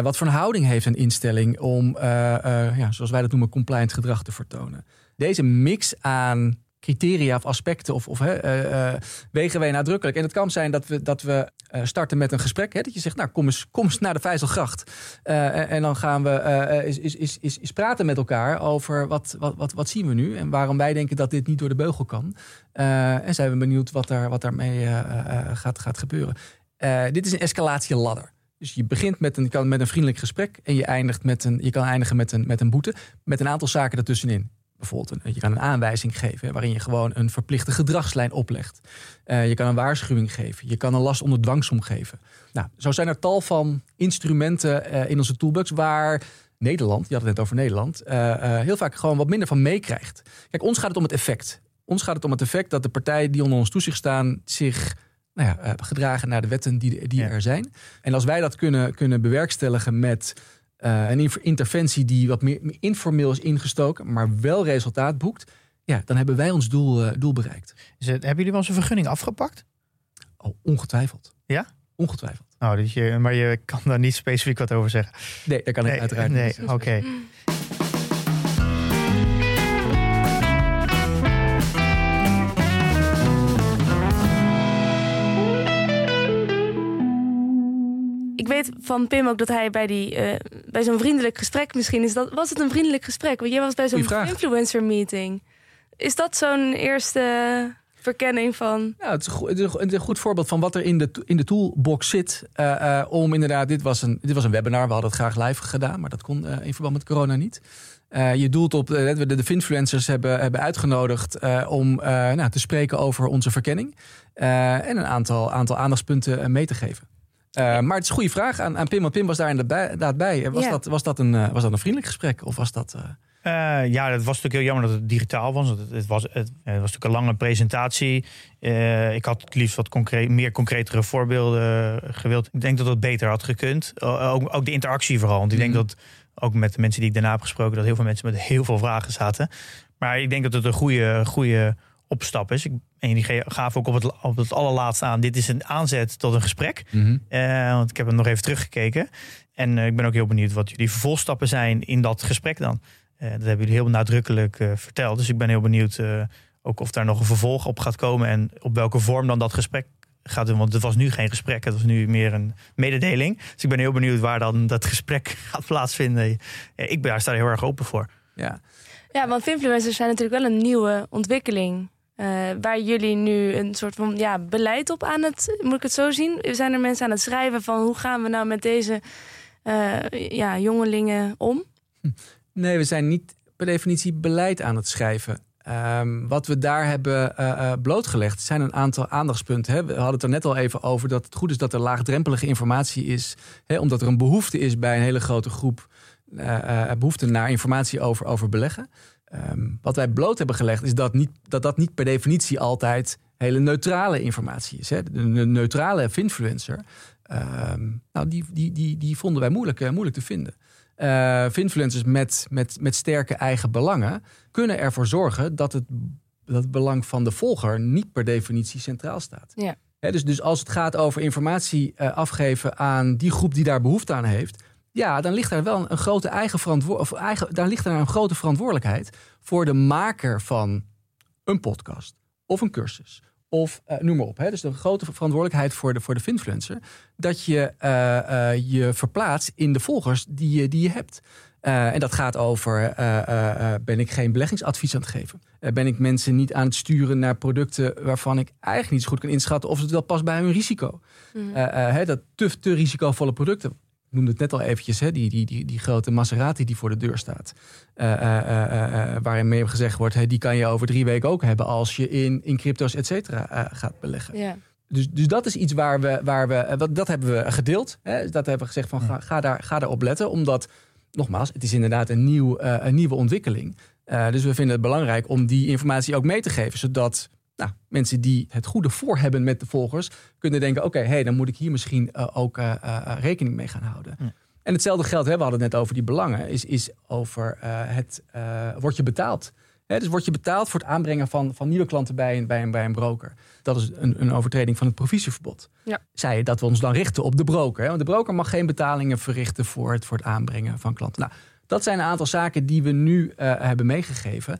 Wat voor een houding heeft een instelling om, ja, zoals wij dat noemen, compliant gedrag te vertonen? Deze mix aan criteria of aspecten of, of hè, eh, eh, wegen wij nadrukkelijk. En het kan zijn dat we, dat we eh, starten met een gesprek. Hè, dat je zegt, nou kom eens, kom eens naar de Vijzelgracht. En, en dan gaan we is, is, is, is, praten met elkaar over wat, wat, wat, wat zien we nu. En waarom wij denken dat dit niet door de beugel kan. En zijn we benieuwd wat, daar, wat daarmee gaat, gaat gebeuren. Dit is een escalatieladder. Dus je begint met een, kan met een vriendelijk gesprek en je, eindigt met een, je kan eindigen met een, met een boete. Met een aantal zaken ertussenin. Bijvoorbeeld, een, je kan een aanwijzing geven hè, waarin je gewoon een verplichte gedragslijn oplegt. Eh, je kan een waarschuwing geven. Je kan een last onder dwangsom geven. Nou, zo zijn er tal van instrumenten eh, in onze toolbox waar Nederland, je had het net over Nederland, eh, heel vaak gewoon wat minder van meekrijgt. Kijk, ons gaat het om het effect. Ons gaat het om het effect dat de partijen die onder ons toezicht staan zich nou ja, gedragen naar de wetten die, die Ja. er zijn. En als wij dat kunnen, kunnen bewerkstelligen met eh, een inter- interventie die wat meer informeel is ingestoken, maar wel resultaat boekt, ja, dan hebben wij ons doel, eh, doel bereikt. Het, hebben jullie wel eens een vergunning afgepakt? Oh, ongetwijfeld. Ja? Ongetwijfeld. Nou, dus je, maar je kan daar niet specifiek wat over zeggen. Nee, daar kan ik nee, uiteraard nee, niet. oké. Ik weet van Pim ook dat hij bij, die, eh, bij zo'n vriendelijk gesprek misschien is. Dat, was het een vriendelijk gesprek? Want jij was bij zo'n influencer meeting. Is dat zo'n eerste verkenning van... Ja, het is, een goed, het is een- het is een goed voorbeeld van wat er in de, in de toolbox zit. eh, eh, om inderdaad, dit was, een, dit was een webinar. We hadden het graag live gedaan, maar dat kon in verband met corona niet. Je doelt op, eh, de, de Finfluencers hebben, hebben uitgenodigd om nou, te spreken over onze verkenning. en een aantal, aantal aandachtspunten mee te geven. Eh, maar het is een goede vraag aan, aan Pim, want Pim was daar inderdaad bij. Was, Ja. dat, was, dat een, eh, was dat een vriendelijk gesprek? Of was dat... eh, Eh, ja, het was natuurlijk heel jammer dat het digitaal was. want Het, het, was, het, het was natuurlijk een lange presentatie. Eh, ik had het liefst wat concreet, meer concretere voorbeelden gewild. Ik denk dat dat beter had gekund. Ook, ook de interactie vooral. Want ik denk Mhm. dat, ook met de mensen die ik daarna heb gesproken... dat heel veel mensen met heel veel vragen zaten. Maar ik denk dat het een goede, goede opstap is. Ik, en jullie ge- gaven ook op het, op het allerlaatste aan... dit is een aanzet tot een gesprek. Eh, want ik heb hem nog even teruggekeken. En eh, ik ben ook heel benieuwd wat jullie vervolgstappen zijn in dat gesprek dan. Eh, dat hebben jullie heel nadrukkelijk eh, verteld. Dus ik ben heel benieuwd eh, ook of daar nog een vervolg op gaat komen. En op welke vorm dan dat gesprek gaat doen. Want het was nu geen gesprek. Het was nu meer een mededeling. Dus ik ben heel benieuwd waar dan dat gesprek gaat plaatsvinden. Ik ben daar sta heel erg open voor. ja. Ja, want influencers zijn natuurlijk wel een nieuwe ontwikkeling. Eh, waar jullie nu een soort van ja, beleid op aan het, moet ik het zo zien? Zijn er mensen aan het schrijven van hoe gaan we nou met deze eh, ja, jongelingen om? Nee, we zijn niet per definitie beleid aan het schrijven. Ehm, wat we daar hebben eh, blootgelegd zijn een aantal aandachtspunten. Hè. We hadden het er net al even over dat het goed is dat er laagdrempelige informatie is. Hè, omdat er een behoefte is bij een hele grote groep. eh, eh, behoefte naar informatie over, over beleggen. Ehm, wat wij bloot hebben gelegd is dat, niet, dat dat niet per definitie altijd hele neutrale informatie is. Hè. De, neutrale finfluencer, ehm, nou, die, die, die, die vonden wij moeilijk, eh, moeilijk te vinden. Eh finfluencers met, met, met sterke eigen belangen kunnen ervoor zorgen dat het, dat het belang van de volger niet per definitie centraal staat. Ja. Dus, dus als het gaat over informatie eh, afgeven aan die groep die daar behoefte aan heeft, ja, dan ligt daar wel een, grote eigen verantwoordelijkheid. Of eigen, daar ligt daar een grote verantwoordelijkheid voor de maker van een podcast of een cursus. Of uh, noem maar op. Hè. Dus een grote verantwoordelijkheid voor de, voor de finfluencer. Dat je uh, uh, je verplaatst in de volgers die je, die je hebt. en dat gaat over: ben ik geen beleggingsadvies aan het geven? ben ik mensen niet aan het sturen naar producten waarvan ik eigenlijk niet zo goed kan inschatten of het wel past bij hun risico? Mm. Hè, dat te, te risicovolle producten noemde het net al eventjes, hè, die, die, die, die grote Maserati die voor de deur staat. Uh, uh, waarin mee gezegd wordt, hè, die kan je over drie weken ook hebben als je in, in crypto's, et cetera, gaat beleggen. Ja. Dus, dus dat is iets waar we, waar we dat hebben we gedeeld. Hè, dat hebben we gezegd van ga, ga, daar, ga daarop letten. Omdat, nogmaals, het is inderdaad een, nieuw, een nieuwe ontwikkeling. dus we vinden het belangrijk om die informatie ook mee te geven. Zodat nou, mensen die het goede voor hebben met de volgers, kunnen denken: oké, hey, dan moet ik hier misschien uh, ook uh, uh, rekening mee gaan houden. En hetzelfde geldt, hè, we hadden het net over die belangen, is, is over het word je betaald. Hè, dus word je betaald voor het aanbrengen van, van nieuwe klanten bij een, bij, een, bij een broker. Dat is een, een overtreding van het provisieverbod. Ja. Zei je dat we ons dan richten op de broker. Hè? Want de broker mag geen betalingen verrichten voor het, voor het aanbrengen van klanten. Nou, dat zijn een aantal zaken die we nu hebben meegegeven.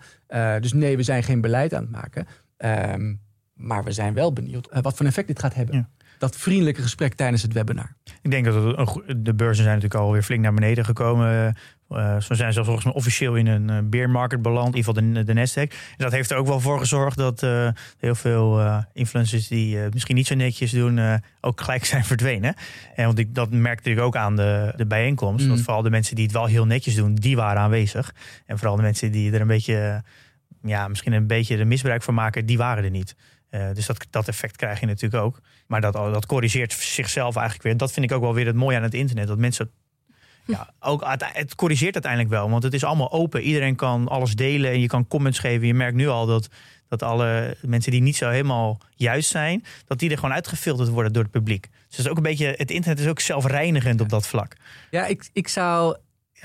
dus nee, we zijn geen beleid aan het maken. Um, maar we zijn wel benieuwd uh, wat voor effect dit gaat hebben. Ja. Dat vriendelijke gesprek tijdens het webinar. Ik denk dat het, de beurzen zijn natuurlijk alweer flink naar beneden gekomen. Uh, ze zijn zelfs volgens mij officieel in een uh, bear market beland, in ieder geval de, de Nasdaq. En dat heeft er ook wel voor gezorgd dat uh, heel veel influencers die misschien niet zo netjes doen, ook gelijk zijn verdwenen. En want ik, dat merkte ik ook aan de, de bijeenkomst. Mm. Dat vooral de mensen die het wel heel netjes doen, die waren aanwezig. En vooral de mensen die er een beetje ja, misschien een beetje de misbruik van maken, die waren er niet. Uh, dus dat, dat effect krijg je natuurlijk ook. Maar dat, dat corrigeert zichzelf eigenlijk weer. Dat vind ik ook wel weer het mooie aan het internet. Dat mensen ja, ook, het corrigeert uiteindelijk wel. Want het is allemaal open. Iedereen kan alles delen en je kan comments geven. Je merkt nu al dat, dat alle mensen die niet zo helemaal juist zijn, dat die er gewoon uitgefilterd worden door het publiek. Dus het, is ook een beetje, het internet is ook zelfreinigend op dat vlak. Ja, ik, ik zou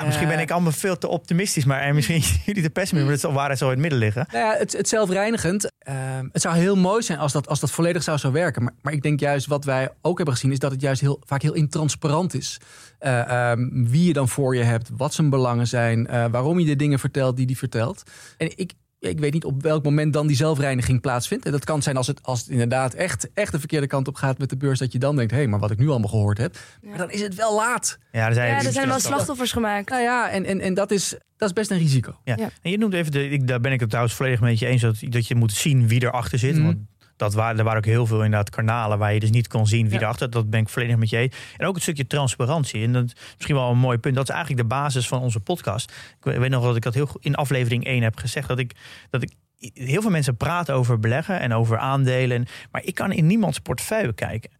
misschien ben ik allemaal veel te optimistisch, maar en misschien jullie te pessimistisch, maar het zal waarheid zo in het midden liggen. Nou ja, het, het zelfreinigend. Uh, het zou heel mooi zijn als dat, als dat volledig zou zo werken. Maar, maar ik denk juist wat wij ook hebben gezien, is dat het juist heel, vaak heel intransparant is. Uh, wie je dan voor je hebt, wat zijn belangen zijn, uh, waarom je de dingen vertelt die die vertelt. En ik, ik weet niet op welk moment dan die zelfreiniging plaatsvindt. En dat kan zijn als het, als het inderdaad echt, echt de verkeerde kant op gaat met de beurs. Dat je dan denkt, hé, hey, maar wat ik nu allemaal gehoord heb. Maar dan is het wel laat. Ja, er zijn, ja, er zijn wel slachtoffers gemaakt. Nou ja, en, en, en dat, is, dat is best een risico. Ja. En je noemt even, de, ik, daar ben ik het trouwens volledig met je eens. Dat, dat je moet zien wie erachter zit. Mm. Want dat waren, er waren ook heel veel inderdaad kanalen waar je dus niet kon zien wie ja. erachter. Dat ben ik volledig met je. En ook het stukje transparantie. En dat is misschien wel een mooi punt. Dat is eigenlijk de basis van onze podcast. Ik weet nog dat ik dat heel in aflevering 1 heb gezegd. Dat ik, dat ik heel veel mensen praten over beleggen en over aandelen. Maar ik kan in niemands portefeuille kijken.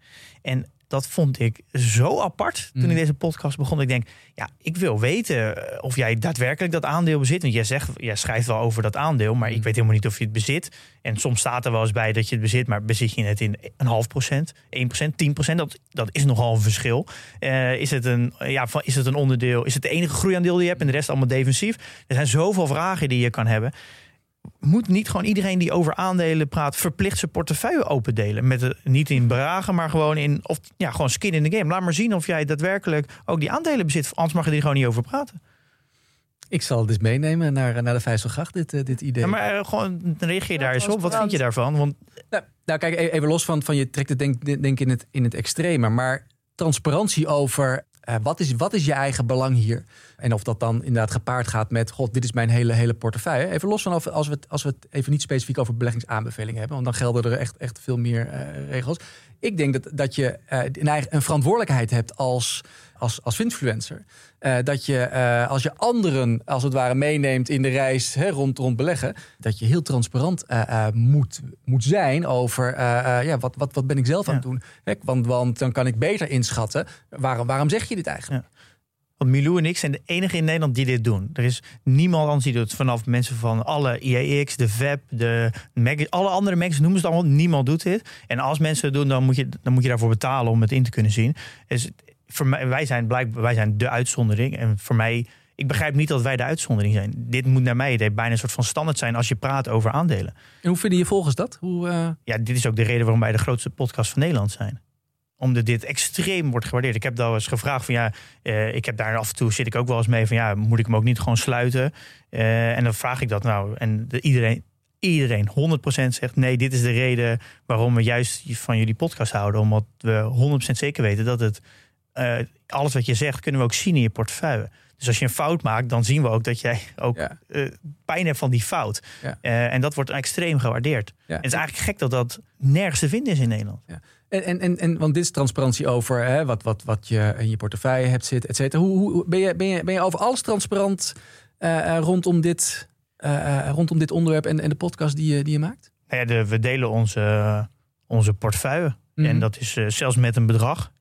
En dat vond ik zo apart toen ik mm. deze podcast begon. Ik denk, ja, ik wil weten eh, of jij daadwerkelijk dat aandeel bezit. Want jij zegt, jij schrijft wel over dat aandeel, maar ik mm. weet helemaal niet of je het bezit. En soms staat er wel eens bij dat je het bezit, maar bezit je het in een half procent, 1 procent, 10 procent? Dat, dat is nogal een verschil. Uh, is, het een, ja, is het een onderdeel? Is het de enige groeiaandeel die je hebt en de rest allemaal defensief? Er zijn zoveel vragen die je kan hebben moet niet gewoon iedereen die over aandelen praat verplicht zijn portefeuille opendelen? Met de, niet in bedragen, maar gewoon in of ja, gewoon skin in the game. Laat maar zien of jij daadwerkelijk ook die aandelen bezit. Anders mag je er gewoon niet over praten. Ik zal het eens meenemen naar, naar de Vijzelgracht, dit, uh, dit idee. Ja, maar uh, gewoon reageer daar eens op. Wat vind je daarvan? Want... Nou, nou, kijk, e-, even los van, van je trekt het denk, denk in, het, in het extreme. Maar transparantie over uh, wat, is, wat is je eigen belang hier? En of dat dan inderdaad gepaard gaat met: God, dit is mijn hele, hele portefeuille. Even los van als we, het, als we het even niet specifiek over beleggingsaanbevelingen hebben, want dan gelden er echt, echt veel meer uh, regels. Ik denk dat, dat je uh, een, eigen, een verantwoordelijkheid hebt als, als, als influencer. Uh, dat je als je anderen als het ware meeneemt in de reis hè, rond, rond beleggen, dat je heel transparant moet, moet zijn over ja, wat, wat, wat ben ik zelf aan het doen. Hè, want, want dan kan ik beter inschatten waarom, waarom zeg je dit eigenlijk. Ja. Want Milou en ik zijn de enige in Nederland die dit doen. Er is niemand anders die doet. Vanaf mensen van alle IAX, de VEP, de mag alle andere magazines noemen ze het allemaal. Niemand doet dit. En als mensen het doen, dan moet je, dan moet je daarvoor betalen om het in te kunnen zien. Dus voor mij, wij, zijn blijkbaar, wij zijn de uitzondering. En voor mij, ik begrijp niet dat wij de uitzondering zijn. Dit moet naar mij idee bijna een soort van standaard zijn als je praat over aandelen. En hoe vinden je volgens dat? Hoe, uh... Ja, dit is ook de reden waarom wij de grootste podcast van Nederland zijn omdat dit extreem wordt gewaardeerd. Ik heb daar eens gevraagd van ja, eh, ik heb daar af en toe zit ik ook wel eens mee van ja, moet ik hem ook niet gewoon sluiten? Eh, en dan vraag ik dat nou. En de, iedereen, iedereen 100% zegt nee, dit is de reden waarom we juist van jullie podcast houden. Omdat we 100% zeker weten dat het eh, alles wat je zegt kunnen we ook zien in je portefeuille. Dus als je een fout maakt, dan zien we ook dat jij ook Ja. pijn hebt van die fout. Ja. En dat wordt extreem gewaardeerd. Ja. Het is eigenlijk gek dat dat nergens te vinden is in Nederland. En, en, en, en want dit is transparantie over hè, wat, wat, wat je in je portefeuille hebt zitten, et cetera. Hoe, hoe, ben, je, ben, je, ben je over alles transparant eh, eh, rondom, dit, eh, rondom dit onderwerp en, en de podcast die je, die je maakt? Nou ja, de, we delen onze, onze portefeuille. Mhm. En dat is zelfs met een bedrag.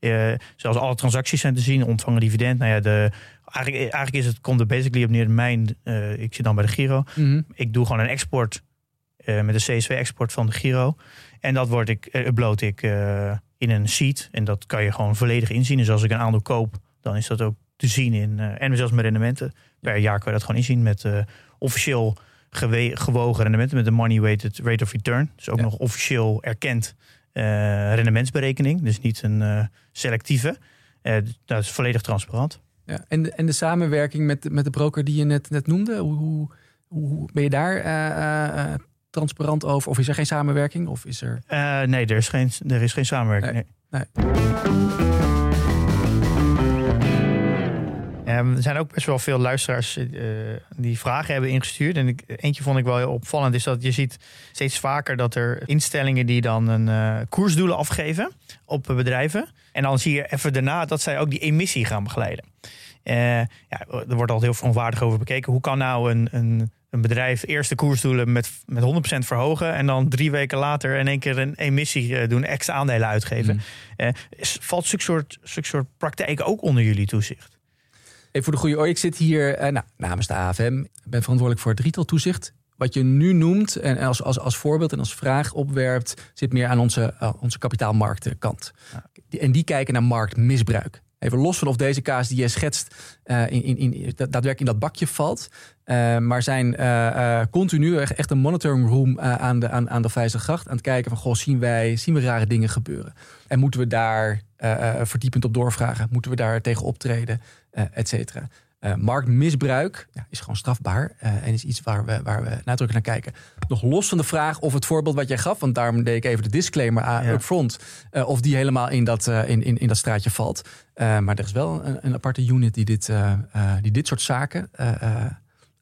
Zelfs alle transacties zijn te zien, ontvangen dividend. Nou ja, de, eigenlijk, eigenlijk is het, komt er basically op neer. Mijn, ik zit dan bij de Giro. Mhm. Ik doe gewoon een export met een CSV-export van de Giro. En dat word ik, eh, upload ik eh, in een sheet. En dat kan je gewoon volledig inzien. Dus als ik een aandeel koop, dan is dat ook te zien in. eh, en zelfs met rendementen. Per jaar kan je dat gewoon inzien met eh, officieel gewogen rendementen. Met de money weighted rate of return. Dus ook Ja. nog officieel erkend eh, rendementsberekening. Dus niet een eh, selectieve. Eh, dat is volledig transparant. Ja. En, de, en de samenwerking met, de- met de broker die je net, net noemde, hoe, hoe, hoe ben je daar eh, eh, eh, transparant over? Of is er geen samenwerking? Of is er. Eh, nee, er is geen, er is geen samenwerking. Nee. nee. Ehm, er zijn ook best wel veel luisteraars eh, die vragen hebben ingestuurd. En ik, eentje vond ik wel heel opvallend. Is dat je ziet steeds vaker dat er instellingen die dan een eh, koersdoelen afgeven op bedrijven. En dan zie je even daarna dat zij ook die emissie gaan begeleiden. Ja, er wordt altijd heel verontwaardigd over bekeken. Hoe kan nou een, een, een bedrijf eerst de koersdoelen met, met 100% verhogen... en dan drie weken later in één keer een emissie eh, doen, extra aandelen uitgeven? Mm. Eh, valt zulke soort, zulke soort praktijken ook onder jullie toezicht? Even voor de goede orde, ik zit hier eh, nou, namens de AFM. Ben verantwoordelijk voor het retailtoezicht. Wat je nu noemt en als, als, als voorbeeld en als vraag opwerpt, zit meer aan onze, uh, onze kapitaalmarktenkant. Die- En die kijken naar marktmisbruik. Even los van of deze kaas die je schetst uh, in, in, in, daadwerkelijk in dat bakje valt. Uh, maar zijn uh, continu echt een monitoring room aan de, aan, aan de Vijzergracht. Aan het kijken van, goh, zien wij zien we rare dingen gebeuren? En moeten we daar verdiepend op doorvragen? Moeten we daar tegen optreden? Et cetera. Uh, marktmisbruik ja, is gewoon strafbaar uh, en is iets waar we, waar we nadrukkelijk naar kijken. Nog los van de vraag of het voorbeeld wat jij gaf, want daarom deed ik even de disclaimer aan ja. up front, uh, of die helemaal in dat, in, in, in dat straatje valt. maar er is wel een, een aparte unit die dit, die dit soort zaken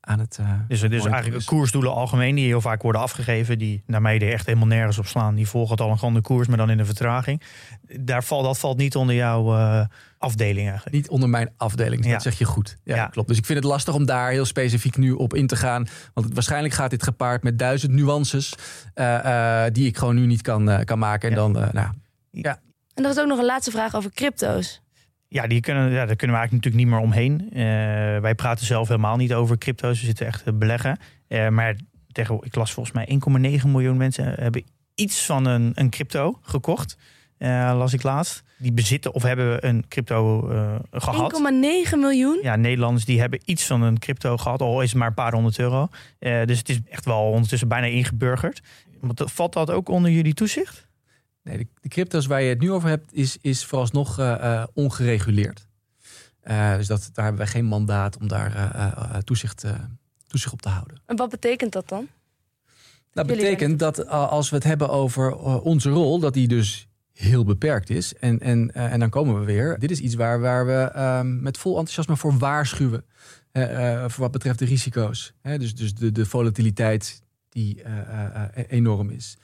aan het. dus het is eigenlijk koersdoelen algemeen die heel vaak worden afgegeven, die naar mij er echt helemaal nergens op slaan. Die volgen het al een grande koers, maar dan in een vertraging. Daar valt, dat valt niet onder jouw uh, afdeling eigenlijk. Niet onder mijn afdeling, ja. dat zeg je goed. Ja, ja, klopt. Dus ik vind het lastig om daar heel specifiek nu op in te gaan. Want het, waarschijnlijk gaat dit gepaard met duizend nuances uh, uh, die ik gewoon nu niet kan, kan maken. En ja. dan, nou, ja. En er is ook nog een laatste vraag over crypto's. Ja, die kunnen, ja, daar kunnen we eigenlijk natuurlijk niet meer omheen. Uh, wij praten zelf helemaal niet over crypto's. We zitten echt te beleggen. Uh, maar tegen, ik las volgens mij 1,9 miljoen mensen hebben iets van een, een crypto gekocht. Uh, las ik laatst. Die bezitten of hebben een crypto gehad. 1,9 miljoen? Ja, Nederlanders die hebben iets van een crypto gehad. Al is het maar een paar honderd euro. dus het is echt wel ondertussen bijna ingeburgerd. Valt dat ook onder jullie toezicht? Nee, de, de, crypto's waar je het nu over hebt, is, is vooralsnog uh, uh, ongereguleerd. Uh, dus dat, daar hebben wij geen mandaat om daar toezicht, toezicht op te houden. En wat betekent dat dan? Dat betekent dat als we het hebben over onze rol, dat die dus heel beperkt is. En, en, en dan komen we weer. Dit is iets waar, waar we ehm, met vol enthousiasme voor waarschuwen. voor wat betreft de risico's. dus dus de, de volatiliteit die enorm is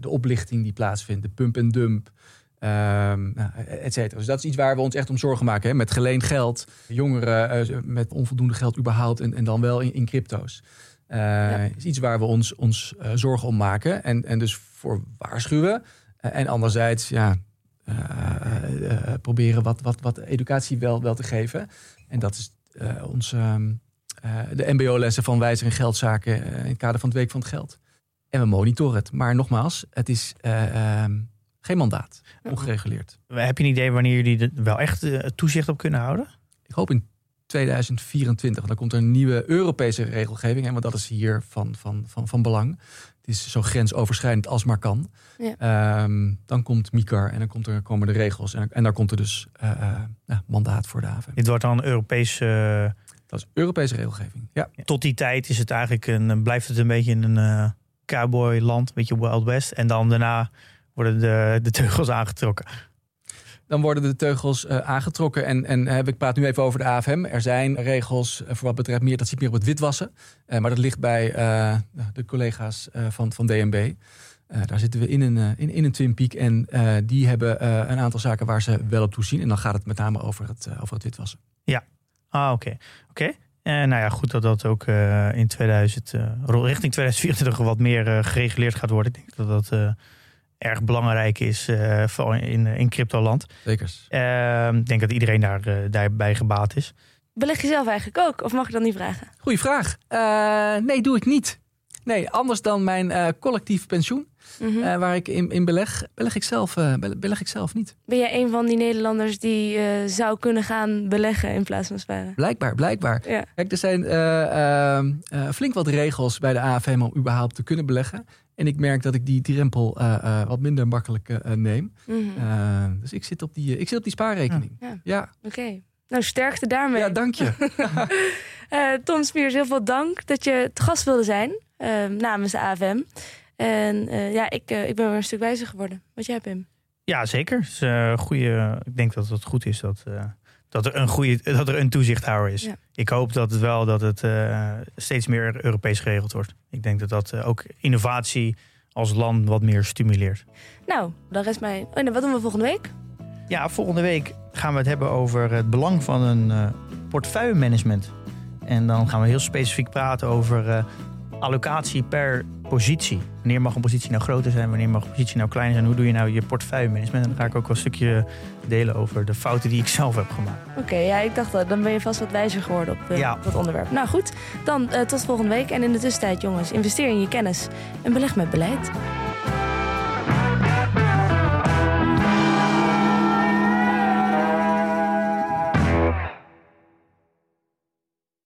de oplichting die plaatsvindt, de pump en dump, um, et cetera. Dus dat is iets waar we ons echt om zorgen maken. Hè? Met geleend geld, jongeren uh, met onvoldoende geld überhaupt en, en dan wel in, in crypto's. Uh, ja. is iets waar we ons, ons uh, zorgen om maken en, en dus voor waarschuwen. en anderzijds, ja, proberen wat, wat, wat educatie wel, wel te geven. En dat is ons, um, de mbo-lessen van wijzer en geldzaken in het kader van het Week van het Geld. En we monitoren het. Maar nogmaals, het is uh, um, geen mandaat. Ongereguleerd. Heb je een idee wanneer jullie er wel echt uh, toezicht op kunnen houden? Ik hoop in 2024. Dan komt er een nieuwe Europese regelgeving. Hè, want dat is hier van, van, van, van belang. Het is zo grensoverschrijdend als maar kan. Ja. Ehm, dan komt MICAR en dan komt er, komen de regels. En, en daar komt er dus eh, eh, mandaat voor de haven. Dit wordt dan Europees. eh, Dat is Europese regelgeving. Ja, tot die tijd is het eigenlijk een, blijft het een beetje een eh cowboyland, een beetje Wild West. En dan daarna worden de, de teugels aangetrokken. dan worden de teugels eh, aangetrokken. En, en eh, ik praat nu even over de AFM. Er zijn regels eh, voor wat betreft meer, dat zit meer op het witwassen. Eh, maar dat ligt bij eh, de collega's eh, van, van DNB. Eh, daar zitten we in een, eh, in, in een Twin Peak. En eh, die hebben eh, een aantal zaken waar ze wel op toezien. En dan gaat het met name over het, eh, over het witwassen. Ah, oké. Oké. En nou ja, goed dat dat ook eh, in 2000, eh, richting 2024 wat meer eh, gereguleerd gaat worden. Ik denk dat dat eh, erg belangrijk is, eh, vooral in, in cryptoland. Zeker. Eh, ik denk dat iedereen daar, eh, daarbij gebaat is. Beleg je zelf eigenlijk ook? Of mag ik dat niet vragen? Goeie vraag. Eh, nee, doe ik niet. Nee, anders dan mijn eh, collectief pensioen, Mhm. eh, waar ik in, in beleg, beleg ik, zelf, eh, bele- beleg ik zelf niet. Ben jij een van die Nederlanders die zou kunnen gaan beleggen in plaats van sparen? Blijkbaar, blijkbaar. Ja. Kijk, er zijn eh, eh, eh, flink wat regels bij de AFM om überhaupt te kunnen beleggen. En ik merk dat ik die drempel wat minder makkelijk neem. Mhm. Dus ik zit op die, ik zit op die spaarrekening. Ja. Ja, Oké. Nou, sterkte daarmee. ja dank je. Eh, Tom Spiers, heel veel dank dat je te gast wilde zijn eh, namens de AFM. En eh, ja, ik, eh, ik ben weer een stuk wijzer geworden. Wat jij, Pim? Ja, zeker. Dus, eh, goede, ik denk dat het goed is dat, eh, dat, er, een goede, dat er een toezichthouder is. Ja. Ik hoop dat het wel dat het eh, steeds meer Europees geregeld wordt. Ik denk dat dat ook innovatie als land wat meer stimuleert. Nou, dan rest mij... Oh, nee, wat doen we volgende week? Ja, volgende week gaan we het hebben over het belang van een eh portefeuillemanagement. En dan gaan we heel specifiek praten over eh, allocatie per positie. Wanneer mag een positie nou groter zijn, wanneer mag een positie nou kleiner zijn? Hoe doe je nou je portefeuillemanagement? En dan ga ik ook wel een stukje delen over de fouten die ik zelf heb gemaakt. Oké, ja, ik dacht dat. Dan ben je vast wat wijzer geworden op, eh, Ja. op dat onderwerp. Nou goed, dan eh, tot volgende week. En in de tussentijd, jongens, investeer in je kennis en beleg met beleid.